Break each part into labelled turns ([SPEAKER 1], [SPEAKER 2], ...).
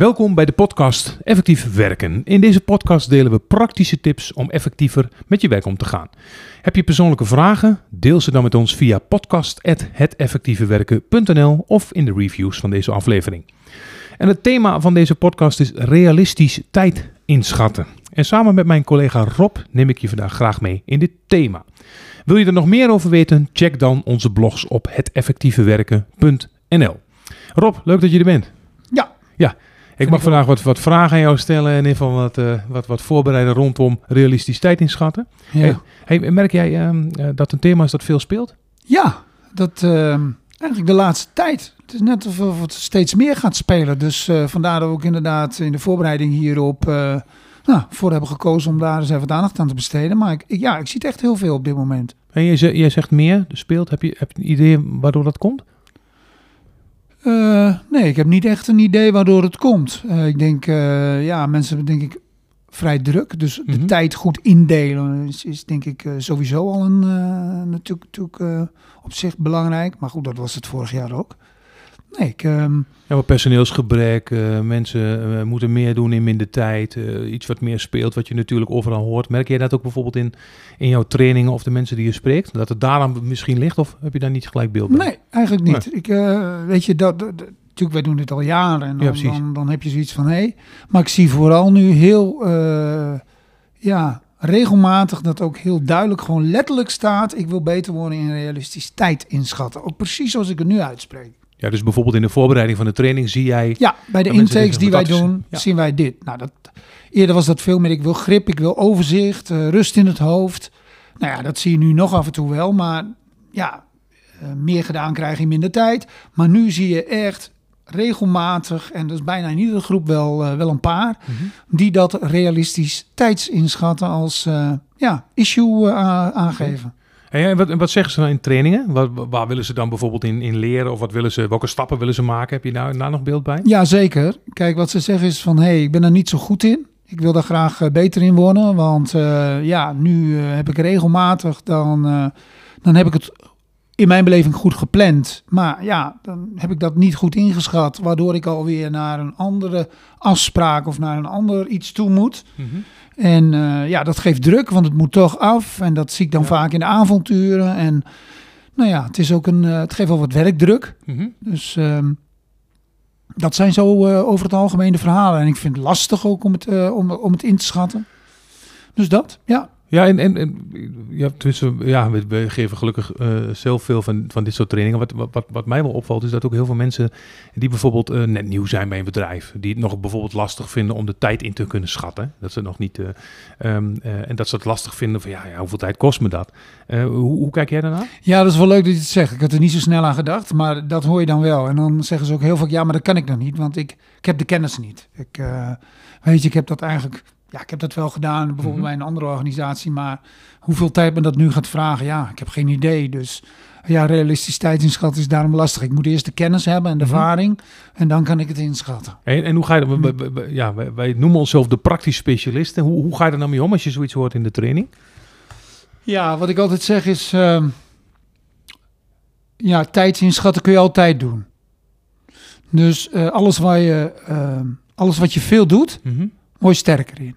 [SPEAKER 1] Welkom bij de podcast Effectief Werken. In deze podcast delen we praktische tips om effectiever met je werk om te gaan. Heb je persoonlijke vragen? Deel ze dan met ons via podcast.heteffectievewerken.nl of in de reviews van deze aflevering. En het thema van deze podcast is realistisch tijd inschatten. En samen met mijn collega Rob neem ik je vandaag graag mee in dit thema. Wil je er nog meer over weten? Check dan onze blogs op heteffectievewerken.nl. Rob, leuk dat je er bent.
[SPEAKER 2] Ja.
[SPEAKER 1] Ja, ik mag vandaag wat, wat vragen aan jou stellen en in ieder geval wat, uh, wat, wat voorbereiden rondom realistisch tijd inschatten.
[SPEAKER 2] Ja,
[SPEAKER 1] Hey, hey, merk jij uh, dat een thema is dat veel speelt?
[SPEAKER 2] ja dat uh, eigenlijk de laatste tijd. Het is net alsof het steeds meer gaat spelen. Dus uh, vandaar dat we ook inderdaad in de voorbereiding hierop uh, nou, voor hebben gekozen om daar eens even wat aandacht aan te besteden. Maar ik, ja, ik zie het echt heel veel op dit moment.
[SPEAKER 1] En jij, zegt, jij zegt meer, speelt. Heb je, heb je een idee waardoor dat komt?
[SPEAKER 2] Uh, nee, ik heb niet echt een idee waardoor het komt. Uh, ik denk, uh, ja, mensen hebben denk ik vrij druk. Dus de
[SPEAKER 1] Mhm.
[SPEAKER 2] tijd goed indelen is, is denk ik sowieso al een, natuurlijk, natuurlijk op zich belangrijk. Maar goed, dat was het vorig jaar ook. Nee, ik... Um,
[SPEAKER 1] ja, maar personeelsgebrek, uh, mensen uh, moeten meer doen in minder tijd, uh, iets wat meer speelt, wat je natuurlijk overal hoort. Merk jij dat ook bijvoorbeeld in, in jouw trainingen of de mensen die je spreekt? Dat het daaraan misschien ligt of heb je daar niet gelijk beeld bij?
[SPEAKER 2] Nee, eigenlijk niet. Nee. Ik, weet je, dat, dat, natuurlijk, wij doen dit al jaren en dan,
[SPEAKER 1] ja,
[SPEAKER 2] dan, dan, heb je zoiets van, hé. Hey. Maar ik zie vooral nu heel, ja, regelmatig dat ook heel duidelijk gewoon letterlijk staat, ik wil beter worden in realistisch tijd inschatten. Ook precies zoals ik het nu uitspreek.
[SPEAKER 1] Ja, dus bijvoorbeeld in de voorbereiding van de training zie jij...
[SPEAKER 2] Ja, bij de intakes die wij doen, ja. zien wij dit. Nou, dat, eerder was dat veel meer, ik wil grip, ik wil overzicht, uh, rust in het hoofd. Nou ja, dat zie je nu nog af en toe wel, maar ja, uh, meer gedaan krijg je minder tijd. Maar nu zie je echt regelmatig, en dat is bijna in iedere groep wel, uh, wel een paar, mm -hmm. die dat realistisch tijds inschatten als ja, issue aangeven.
[SPEAKER 1] En wat, wat zeggen ze dan in trainingen? Waar, waar, willen ze dan bijvoorbeeld in, in leren? Of wat willen ze, welke stappen willen ze maken? Heb je daar, daar nog beeld bij?
[SPEAKER 2] Ja, zeker. Kijk, wat ze zeggen is van... hé, hey, ik ben er niet zo goed in. Ik wil daar graag uh, beter in worden. Want uh, ja, nu uh, heb ik regelmatig... Dan, dan heb ik het in mijn beleving goed gepland. Maar ja, dan heb ik dat niet goed ingeschat. Waardoor ik alweer naar een andere afspraak... of naar een ander iets toe moet... Mm -hmm. En uh, ja, dat geeft druk, want het moet toch af. En dat zie ik dan ja. vaak in de avonturen. En nou ja, het, is ook een, uh, het geeft wel wat werkdruk.
[SPEAKER 1] Mhm.
[SPEAKER 2] Mm -hmm. Dus um, dat zijn zo uh, over het algemeen de verhalen. En ik vind het lastig ook om het, om, om het in te schatten. Dus dat, ja.
[SPEAKER 1] Ja, en, en, en ja, tussen, ja, we, geven gelukkig uh, zelf veel van, van dit soort trainingen. Wat, wat, wat mij wel opvalt, is dat ook heel veel mensen die bijvoorbeeld uh, net nieuw zijn bij een bedrijf, die het nog bijvoorbeeld lastig vinden om de tijd in te kunnen schatten. Dat ze nog niet. Uh, um, en dat ze het lastig vinden van ja, ja hoeveel tijd kost me dat? Hoe, hoe, kijk jij daarnaar?
[SPEAKER 2] Ja, dat is wel leuk dat je het zegt. Ik had er niet zo snel aan gedacht, maar dat hoor je dan wel. En dan zeggen ze ook heel vaak, ja, maar dat kan ik nog niet, want ik, ik heb de kennis niet. Ik, weet je, ik heb dat eigenlijk ja, ik heb dat wel gedaan, bijvoorbeeld mm-hmm. bij een andere organisatie. Maar hoeveel tijd me dat nu gaat vragen, ja, ik heb geen idee. Dus ja, realistisch tijdinschatten is daarom lastig. Ik moet eerst de kennis hebben en de mm-hmm. ervaring en dan kan ik het inschatten.
[SPEAKER 1] En, en hoe ga je dat? Mm-hmm. Ja, wij, wij, noemen onszelf de praktisch specialisten. Hoe, hoe ga je er nou mee om als je zoiets hoort in de training?
[SPEAKER 2] Ja, wat ik altijd zeg is, uh, ja, tijdsinschatten kun je altijd doen. Dus uh, alles, waar je, uh, alles wat je veel doet, word je sterker in.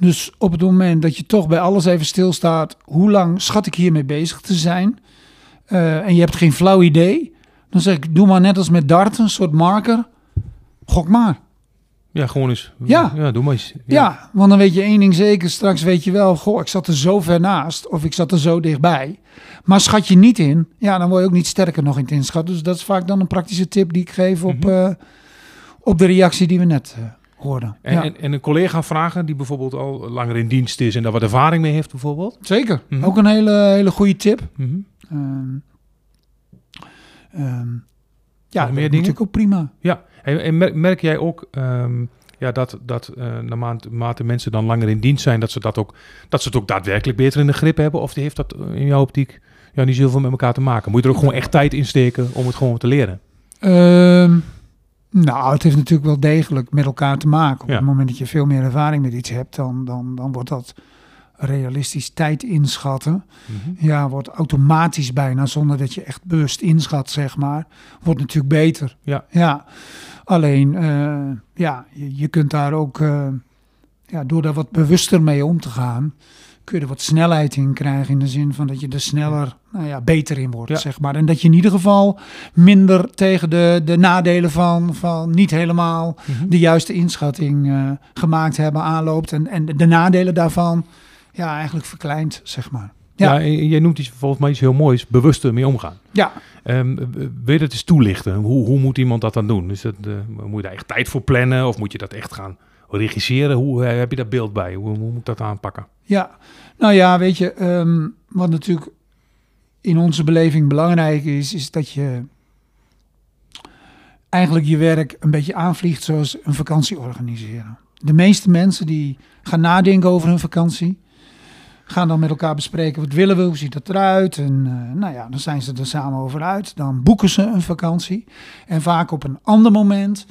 [SPEAKER 2] Dus op het moment dat je toch bij alles even stilstaat, hoe lang schat ik hiermee bezig te zijn? Uh, en je hebt geen flauw idee, dan zeg ik, doe maar net als met dart, een soort marker. Gok maar.
[SPEAKER 1] Ja, gewoon eens.
[SPEAKER 2] Ja,
[SPEAKER 1] ja doe maar eens.
[SPEAKER 2] Ja. ja. want dan weet je één ding zeker. Straks weet je wel, goh, ik zat er zo ver naast of ik zat er zo dichtbij. Maar schat je niet in, ja, dan word je ook niet sterker nog in het inschatten. Dus dat is vaak dan een praktische tip die ik geef op, mm-hmm. uh, op de reactie die we net uh, hoorden.
[SPEAKER 1] En, ja. en, en, een collega vragen die bijvoorbeeld al langer in dienst is en daar wat ervaring mee heeft bijvoorbeeld?
[SPEAKER 2] Zeker, mm-hmm. ook een hele, hele goede tip.
[SPEAKER 1] Mm-hmm.
[SPEAKER 2] Um, um, ja,
[SPEAKER 1] meer dingen?
[SPEAKER 2] natuurlijk ook prima.
[SPEAKER 1] Ja, en, en merk, merk, jij ook um, ja, dat, dat uh, naarmate mensen dan langer in dienst zijn, dat ze, dat, ook, dat ze het ook daadwerkelijk beter in de grip hebben? Of heeft dat in jouw optiek ja, niet zoveel met elkaar te maken? Moet je er ook gewoon echt tijd in steken om het gewoon te leren?
[SPEAKER 2] Um, nou, het heeft natuurlijk wel degelijk met elkaar te maken. Op
[SPEAKER 1] Ja.
[SPEAKER 2] het moment dat je veel meer ervaring met iets hebt, dan, dan, dan wordt dat realistisch tijd inschatten.
[SPEAKER 1] Mhm.
[SPEAKER 2] Ja, wordt automatisch bijna, zonder dat je echt bewust inschat, zeg maar. Wordt natuurlijk beter.
[SPEAKER 1] Ja.
[SPEAKER 2] Ja, alleen, eh, ja, je, je kunt daar ook, eh, ja, door daar wat bewuster mee om te gaan, kun je er wat snelheid in krijgen. In de zin van dat je er sneller, nou ja, beter in wordt,
[SPEAKER 1] Ja.
[SPEAKER 2] zeg maar. En dat je in ieder geval minder tegen de, de nadelen van, van niet helemaal
[SPEAKER 1] Mhm.
[SPEAKER 2] de juiste inschatting eh, gemaakt hebben, aanloopt. En, en de nadelen daarvan, ja, eigenlijk verkleind, zeg maar.
[SPEAKER 1] Ja,
[SPEAKER 2] Ja.
[SPEAKER 1] en jij noemt iets, volgens mij iets heel moois, bewust ermee omgaan.
[SPEAKER 2] Ja,
[SPEAKER 1] Ehm, wil je dat eens toelichten? Hoe, hoe moet iemand dat dan doen? Is dat, eh, moet je daar echt tijd voor plannen of moet je dat echt gaan regisseren? Hoe eh, heb je daar beeld bij? Hoe, hoe moet ik dat aanpakken?
[SPEAKER 2] Ja, nou ja, weet je, ehm, wat natuurlijk in onze beleving belangrijk is, is dat je eigenlijk je werk een beetje aanvliegt zoals een vakantie organiseren. De meeste mensen die gaan nadenken over hun vakantie, gaan dan met elkaar bespreken wat willen we, hoe ziet dat eruit. En eh, nou ja, dan zijn ze er samen over uit. Dan boeken ze een vakantie. En vaak op een ander moment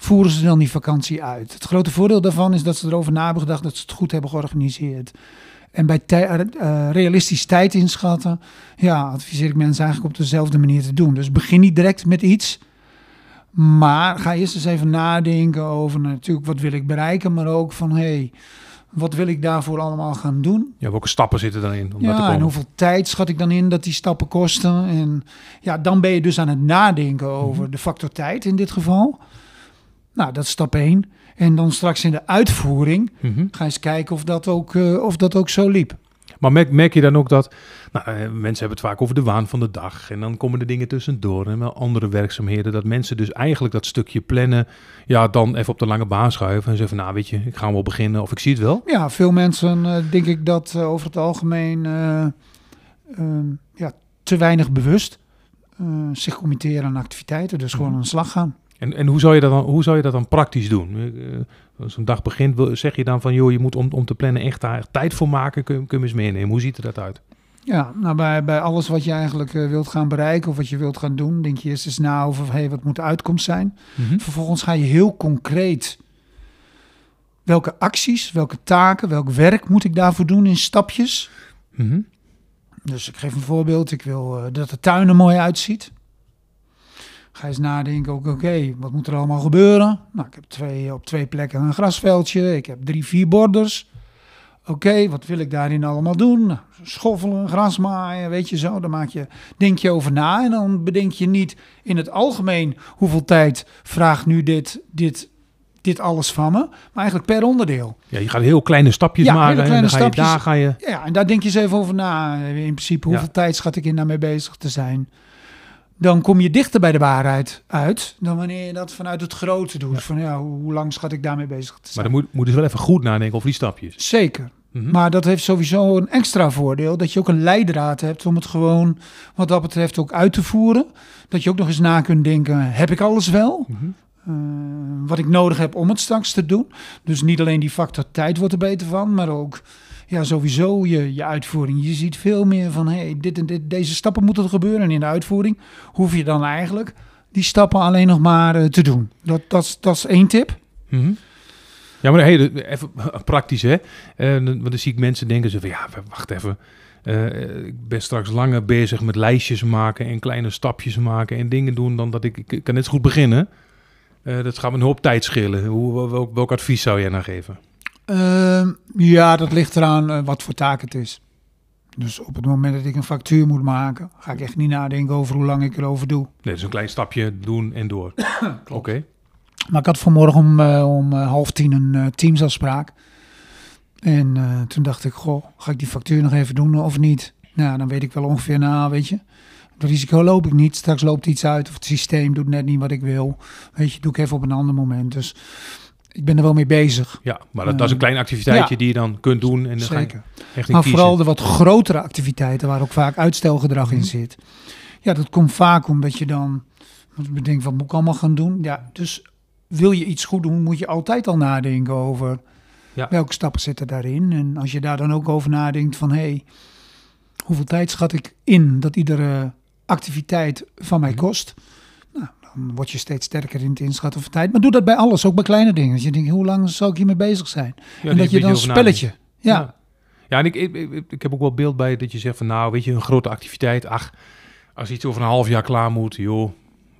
[SPEAKER 2] voeren ze dan die vakantie uit. Het grote voordeel daarvan is dat ze erover na hebben gedacht, dat ze het goed hebben georganiseerd. En bij tij- eh, realistisch tijd inschatten, ja, adviseer ik mensen eigenlijk op dezelfde manier te doen. Dus begin niet direct met iets, maar ga eerst eens even nadenken over natuurlijk wat wil ik bereiken, maar ook van hé, hey, wat wil ik daarvoor allemaal gaan doen?
[SPEAKER 1] Ja, welke stappen zitten dan in om daar te
[SPEAKER 2] Ja,
[SPEAKER 1] komen?
[SPEAKER 2] en hoeveel tijd schat ik dan in dat die stappen kosten? En ja, dan ben je dus aan het nadenken over
[SPEAKER 1] Mhm.
[SPEAKER 2] de factor tijd in dit geval. Nou, dat is stap 1. En dan straks in de uitvoering
[SPEAKER 1] Mhm.
[SPEAKER 2] ga eens kijken of dat ook, eh, of dat ook zo liep.
[SPEAKER 1] Maar merk, merk je dan ook dat, nou, eh, mensen hebben het vaak over de waan van de dag en dan komen er dingen tussendoor en wel andere werkzaamheden, dat mensen dus eigenlijk dat stukje plannen, ja, dan even op de lange baan schuiven en zeggen van, nou weet je, ik ga wel beginnen of ik zie het wel.
[SPEAKER 2] Ja, veel mensen eh, denk ik dat over het algemeen eh, ehm, ja, te weinig bewust zich committeren aan activiteiten. Dus gewoon
[SPEAKER 1] Mhm.
[SPEAKER 2] aan de slag gaan.
[SPEAKER 1] En, en hoe, zou je dat dan, hoe zou je dat dan praktisch doen? Eh, Als een dag begint, zeg je dan van, joh, je moet om, om te plannen echt daar tijd voor maken, kun, kun je eens meenemen. Hoe ziet er dat uit?
[SPEAKER 2] Ja, nou bij, bij alles wat je eigenlijk eh, wilt gaan bereiken of wat je wilt gaan doen, denk je eerst eens na over hey, wat moet de uitkomst zijn. Vervolgens ga je heel concreet welke acties, welke taken, welk werk moet ik daarvoor doen in stapjes.
[SPEAKER 1] Mhm.
[SPEAKER 2] Dus ik geef een voorbeeld. Ik wil eh, dat de tuin er mooi uitziet. Ga eens nadenken, ook oké, wat moet er allemaal gebeuren? Nou, ik heb twee, op twee plekken een grasveldje. Ik heb drie, vier borders. Oké, wat wil ik daarin allemaal doen? Nou, Schoffelen, gras maaien, weet je zo. Dan maak je, denk je over na en dan bedenk je niet in het algemeen hoeveel tijd vraagt nu dit, dit, dit alles van me. Maar eigenlijk per onderdeel.
[SPEAKER 1] Ja, je gaat heel kleine stapjes
[SPEAKER 2] Ja,
[SPEAKER 1] maken en
[SPEAKER 2] kleine
[SPEAKER 1] dan ga je,
[SPEAKER 2] stapjes.
[SPEAKER 1] daar ga je...
[SPEAKER 2] Ja, en daar denk je eens even over na. In principe, hoeveel
[SPEAKER 1] Ja.
[SPEAKER 2] tijd schat ik in daarmee bezig te zijn? Dan kom je dichter bij de waarheid uit dan wanneer je dat vanuit het grote doet. Van ja, hoe lang schat ik daarmee bezig te
[SPEAKER 1] Maar
[SPEAKER 2] zijn?
[SPEAKER 1] dan moet, moet dus wel even goed nadenken over die stapjes.
[SPEAKER 2] Zeker.
[SPEAKER 1] Mhm.
[SPEAKER 2] Maar dat heeft sowieso een extra voordeel. Dat je ook een leidraad hebt om het gewoon wat dat betreft ook uit te voeren. Dat je ook nog eens na kunt denken, heb ik alles wel?
[SPEAKER 1] Mhm.
[SPEAKER 2] Eh, wat ik nodig heb om het straks te doen. Dus niet alleen die factor tijd wordt er beter van, maar ook ja, sowieso je, je uitvoering. Je ziet veel meer van hey, dit en dit, deze stappen moeten er gebeuren. En in de uitvoering hoef je dan eigenlijk die stappen alleen nog maar eh, te doen. Dat, dat, dat is één tip.
[SPEAKER 1] Mhm. Ja, maar hey, even praktisch hè. Dan- want dan zie ik mensen denken ze van ja, wacht even. Eh, ik ben straks langer bezig met lijstjes maken en kleine stapjes maken en dingen doen dan dat ik, ik kan net zo goed beginnen. Dat gaat me een hoop tijd schelen. Hoe, welk, welk advies zou jij nou geven?
[SPEAKER 2] Ehm, ja, dat ligt eraan eh, wat voor taak het is. Dus op het moment dat ik een factuur moet maken, ga ik echt niet nadenken over hoe lang ik erover doe.
[SPEAKER 1] Nee, dus een klein stapje doen en door. Oké.
[SPEAKER 2] Maar ik had vanmorgen om, eh, om eh, half tien een teamsafspraak. En toen dacht ik, goh, ga ik die factuur nog even doen of niet? Nou, dan weet ik wel ongeveer, nou, weet je. Het risico loop ik niet. Straks loopt iets uit of het systeem doet net niet wat ik wil. Weet je, doe ik even op een ander moment. Dus ik ben er wel mee bezig.
[SPEAKER 1] Ja, maar dat, dat is een klein activiteitje die je dan kunt doen en dan ga
[SPEAKER 2] Zeker.
[SPEAKER 1] je echt in
[SPEAKER 2] Maar
[SPEAKER 1] kiezen.
[SPEAKER 2] vooral de wat grotere activiteiten waar ook vaak uitstelgedrag in
[SPEAKER 1] Mhm.
[SPEAKER 2] zit. Ja, dat komt vaak omdat je dan bedenkt, wat moet ik allemaal gaan doen? Ja, dus wil je iets goed doen, moet je altijd al nadenken over
[SPEAKER 1] Ja.
[SPEAKER 2] welke stappen zitten daarin. En als je daar dan ook over nadenkt van, hé, hey, hoeveel tijd schat ik in dat iedere activiteit van mij
[SPEAKER 1] Mhm.
[SPEAKER 2] kost? Dan word je steeds sterker in het inschatten van tijd. Maar doe dat bij alles, ook bij kleine dingen. Dat je denkt, hoe lang zou ik hiermee bezig zijn?
[SPEAKER 1] Ja,
[SPEAKER 2] en dat je dan een spelletje... Ja,
[SPEAKER 1] Ja. Ja, en ik, ik, ik, ik heb ook wel beeld bij dat je zegt van nou, weet je, een grote activiteit, ach, als iets over een half jaar klaar moet, joh.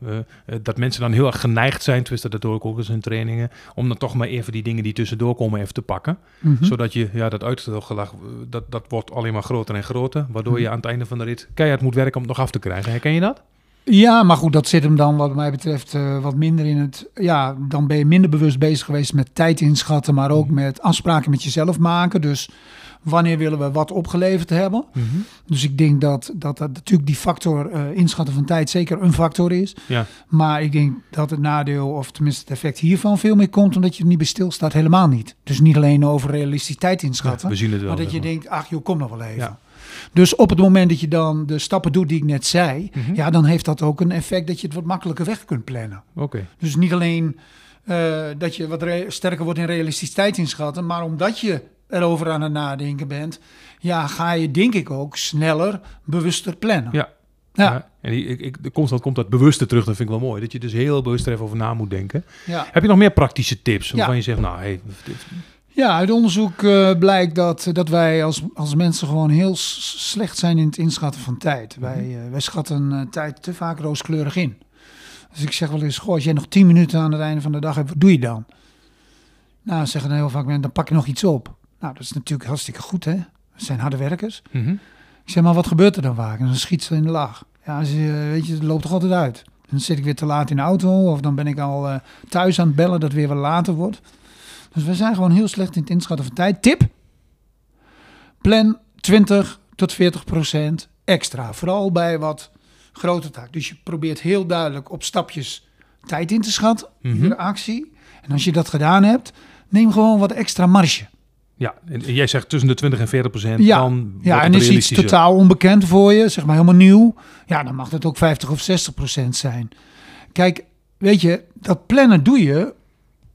[SPEAKER 1] eh, eh, dat mensen dan heel erg geneigd zijn, tenminste dat hoor ik ook eens in trainingen, om dan toch maar even die dingen die tussendoor komen even te pakken.
[SPEAKER 2] Mhm.
[SPEAKER 1] Zodat je, ja, dat uitstelgelag, dat, dat wordt alleen maar groter en groter, waardoor je aan het einde van de rit keihard moet werken om het nog af te krijgen. Herken je dat?
[SPEAKER 2] Ja, maar goed, dat zit hem dan wat mij betreft eh, wat minder in het... Ja, dan ben je minder bewust bezig geweest met tijd inschatten, maar ook met afspraken met jezelf maken. Dus wanneer willen we wat opgeleverd hebben? Dus ik denk dat dat, dat natuurlijk die factor eh, inschatten van tijd zeker een factor is.
[SPEAKER 1] Ja.
[SPEAKER 2] Maar ik denk dat het nadeel, of tenminste het effect hiervan veel meer komt omdat je er niet bij stilstaat, helemaal niet. Dus niet alleen over realistisch tijd inschatten,
[SPEAKER 1] we zien het wel.
[SPEAKER 2] maar dat je denkt, ach joh, kom nog wel even.
[SPEAKER 1] Ja.
[SPEAKER 2] Dus op het moment dat je dan de stappen doet die ik net zei,
[SPEAKER 1] Mhm.
[SPEAKER 2] ja, dan heeft dat ook een effect dat je het wat makkelijker weg kunt plannen.
[SPEAKER 1] Oké.
[SPEAKER 2] Dus niet alleen eh, dat je wat sterker wordt in realistisch tijd inschatten, maar omdat je erover aan het nadenken bent, ja, ga je denk ik ook sneller, bewuster plannen.
[SPEAKER 1] Ja.
[SPEAKER 2] Ja.
[SPEAKER 1] Ja, en die- ik, ik, constant komt dat bewuste terug, dat vind ik wel mooi. Dat je dus heel bewust er even over na moet denken.
[SPEAKER 2] Ja.
[SPEAKER 1] Heb je nog meer praktische tips waarvan
[SPEAKER 2] Ja.
[SPEAKER 1] je zegt, nou, hey, dit-
[SPEAKER 2] Ja, uit onderzoek eh, blijkt dat, dat wij als, als mensen gewoon heel slecht zijn in het inschatten van tijd. Wij, eh, wij schatten eh, tijd te vaak rooskleurig in. Dus ik zeg wel eens, goh, als jij nog tien minuten aan het einde van de dag hebt, wat doe je dan? Nou, zeggen dan heel vaak mensen, dan pak je nog iets op. Nou, dat is natuurlijk hartstikke goed, hè? We zijn harde werkers.
[SPEAKER 1] Mhm.
[SPEAKER 2] Ik zeg, maar wat gebeurt er dan vaak? En dan schiet ze in de laag. Ja, ze, eh, weet je, het loopt toch altijd uit. Dan zit ik weer te laat in de auto of dan ben ik al eh, thuis aan het bellen dat het weer wat later wordt. Dus we zijn gewoon heel slecht in het inschatten van tijd. Tip, plan 20 tot 40 procent extra. Vooral bij wat grote taak. Dus je probeert heel duidelijk op stapjes tijd in te schatten,
[SPEAKER 1] Mhm.
[SPEAKER 2] iedere actie. En als je dat gedaan hebt, neem gewoon wat extra marge.
[SPEAKER 1] Ja, en jij zegt tussen de 20 en 40 procent,
[SPEAKER 2] Ja.
[SPEAKER 1] dan
[SPEAKER 2] Ja,
[SPEAKER 1] het
[SPEAKER 2] en is iets totaal onbekend voor je, zeg maar helemaal nieuw. Ja, dan mag het ook 50 of 60 procent zijn. Kijk, weet je, dat plannen doe je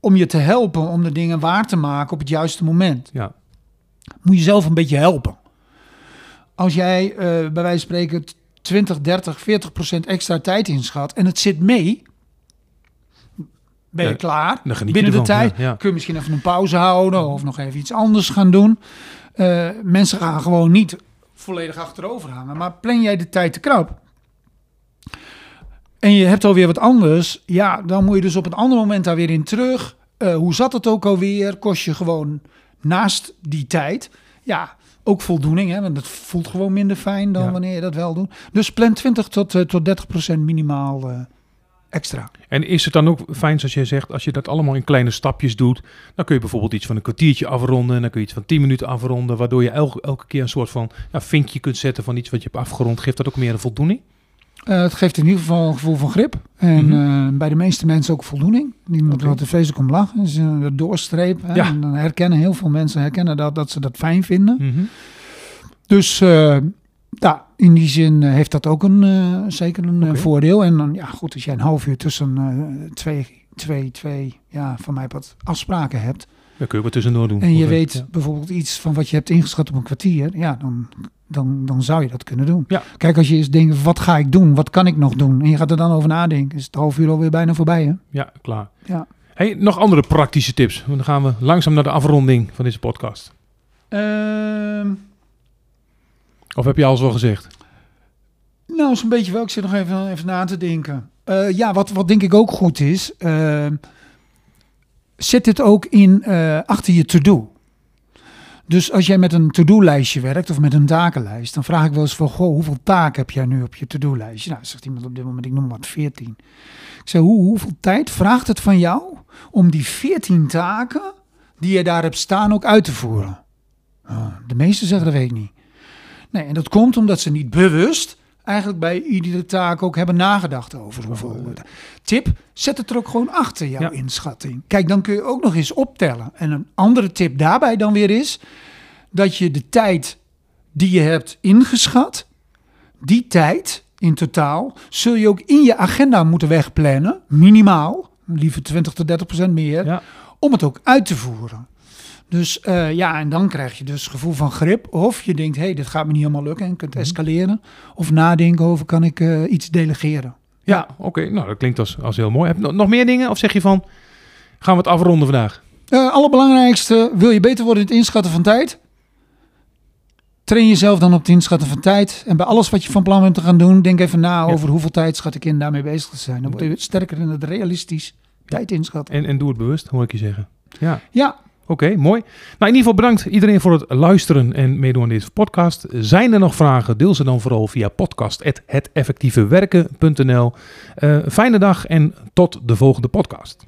[SPEAKER 2] om je te helpen om de dingen waar te maken op het juiste moment.
[SPEAKER 1] Ja,
[SPEAKER 2] Moet je zelf een beetje helpen. Als jij eh, bij wijze van spreken 20, 30, 40 procent extra tijd inschat en het zit mee, ben je
[SPEAKER 1] Ja,
[SPEAKER 2] klaar.
[SPEAKER 1] dan geniet je
[SPEAKER 2] Binnen de tijd
[SPEAKER 1] ja, ja.
[SPEAKER 2] kun je misschien even een pauze houden of nog even iets anders gaan doen. Eh, mensen gaan gewoon niet volledig achterover hangen, maar plan jij de tijd te krap. En je hebt alweer wat anders, ja, dan moet je dus op een ander moment daar weer in terug. Eh, hoe zat het ook alweer? Kost je gewoon naast die tijd, ja, ook voldoening, hè? want het voelt gewoon minder fijn dan
[SPEAKER 1] Ja.
[SPEAKER 2] wanneer je dat wel doet. Dus plan 20 tot, eh, tot 30 procent minimaal eh, extra.
[SPEAKER 1] En is het dan ook fijn, zoals jij zegt, als je dat allemaal in kleine stapjes doet, dan kun je bijvoorbeeld iets van een kwartiertje afronden, en dan kun je iets van 10 minuten afronden, waardoor je elke, elke keer een soort van ja, vinkje kunt zetten van iets wat je hebt afgerond. Geeft dat ook meer een voldoening?
[SPEAKER 2] Eh, het geeft in ieder geval een gevoel van grip. En
[SPEAKER 1] Mhm.
[SPEAKER 2] eh, bij de meeste mensen ook voldoening. Die moeten
[SPEAKER 1] Oké.
[SPEAKER 2] wat de feest om lachen. Dus uh, hè.
[SPEAKER 1] Ja.
[SPEAKER 2] En dan herkennen heel veel mensen herkennen dat, dat ze dat fijn vinden.
[SPEAKER 1] Mhm.
[SPEAKER 2] Dus eh, ja, in die zin heeft dat ook een, zeker een voordeel. En dan, ja goed, als jij een half uur tussen twee, twee, twee, ja, van mij wat afspraken hebt.
[SPEAKER 1] Dan kun je wat tussendoor doen.
[SPEAKER 2] En je weet
[SPEAKER 1] ja.
[SPEAKER 2] bijvoorbeeld iets van wat je hebt ingeschat op een kwartier. Ja, dan, dan, dan zou je dat kunnen doen.
[SPEAKER 1] Ja.
[SPEAKER 2] Kijk, als je eens denkt, wat ga ik doen? Wat kan ik nog doen? En je gaat er dan over nadenken. Is het half uur alweer bijna voorbij, hè?
[SPEAKER 1] Ja, klaar.
[SPEAKER 2] Ja.
[SPEAKER 1] Hey, nog andere praktische tips. Dan gaan we langzaam naar de afronding van deze podcast.
[SPEAKER 2] Ehm,
[SPEAKER 1] Of heb je alles al gezegd?
[SPEAKER 2] nou, is een beetje wel. Ik zit nog even, even na te denken. Eh, ja, wat, wat denk ik ook goed is. ehm, zet dit ook in eh, achter je to-do. Dus als jij met een to-do-lijstje werkt of met een takenlijst, dan vraag ik wel eens van, goh, hoeveel taken heb jij nu op je to-do-lijstje? Nou, zegt iemand op dit moment, ik noem wat 14. Ik zeg, hoe, hoeveel tijd vraagt het van jou om die 14 taken die je daar hebt staan ook uit te voeren? Ah, de meesten zeggen, dat weet ik niet. Nee, en dat komt omdat ze niet bewust eigenlijk bij iedere taak ook hebben nagedacht over hoeveel. Tip, zet het er ook gewoon achter jouw
[SPEAKER 1] Ja.
[SPEAKER 2] inschatting. Kijk, dan kun je ook nog eens optellen. En een andere tip daarbij dan weer is dat je de tijd die je hebt ingeschat, die tijd in totaal, zul je ook in je agenda moeten wegplannen, minimaal, liever 20 tot 30 procent meer,
[SPEAKER 1] Ja.
[SPEAKER 2] om het ook uit te voeren. Dus eh, ja, en dan krijg je dus gevoel van grip. Of je denkt, hé, hey, dit gaat me niet helemaal lukken en kunt escaleren. Of nadenken over, kan ik eh, iets delegeren?
[SPEAKER 1] Ja, oké. Nou, dat klinkt als, als heel mooi. Heb je nog- meer dingen? Of zeg je van, gaan we het afronden vandaag?
[SPEAKER 2] Eh allerbelangrijkste, wil je beter worden in het inschatten van tijd? train jezelf dan op het inschatten van tijd. En bij alles wat je van plan bent te gaan doen, denk even na
[SPEAKER 1] Ja.
[SPEAKER 2] over hoeveel tijd schat ik in daarmee bezig te zijn. Dan word je sterker in het realistisch tijd inschatten.
[SPEAKER 1] En, en doe het bewust, hoor ik je zeggen. Ja.
[SPEAKER 2] Ja,
[SPEAKER 1] Oké, mooi. Nou, in ieder geval bedankt iedereen voor het luisteren en meedoen aan deze podcast. Zijn er nog vragen? Deel ze dan vooral via podcast.heteffectievewerken.nl. Eh fijne dag en tot de volgende podcast.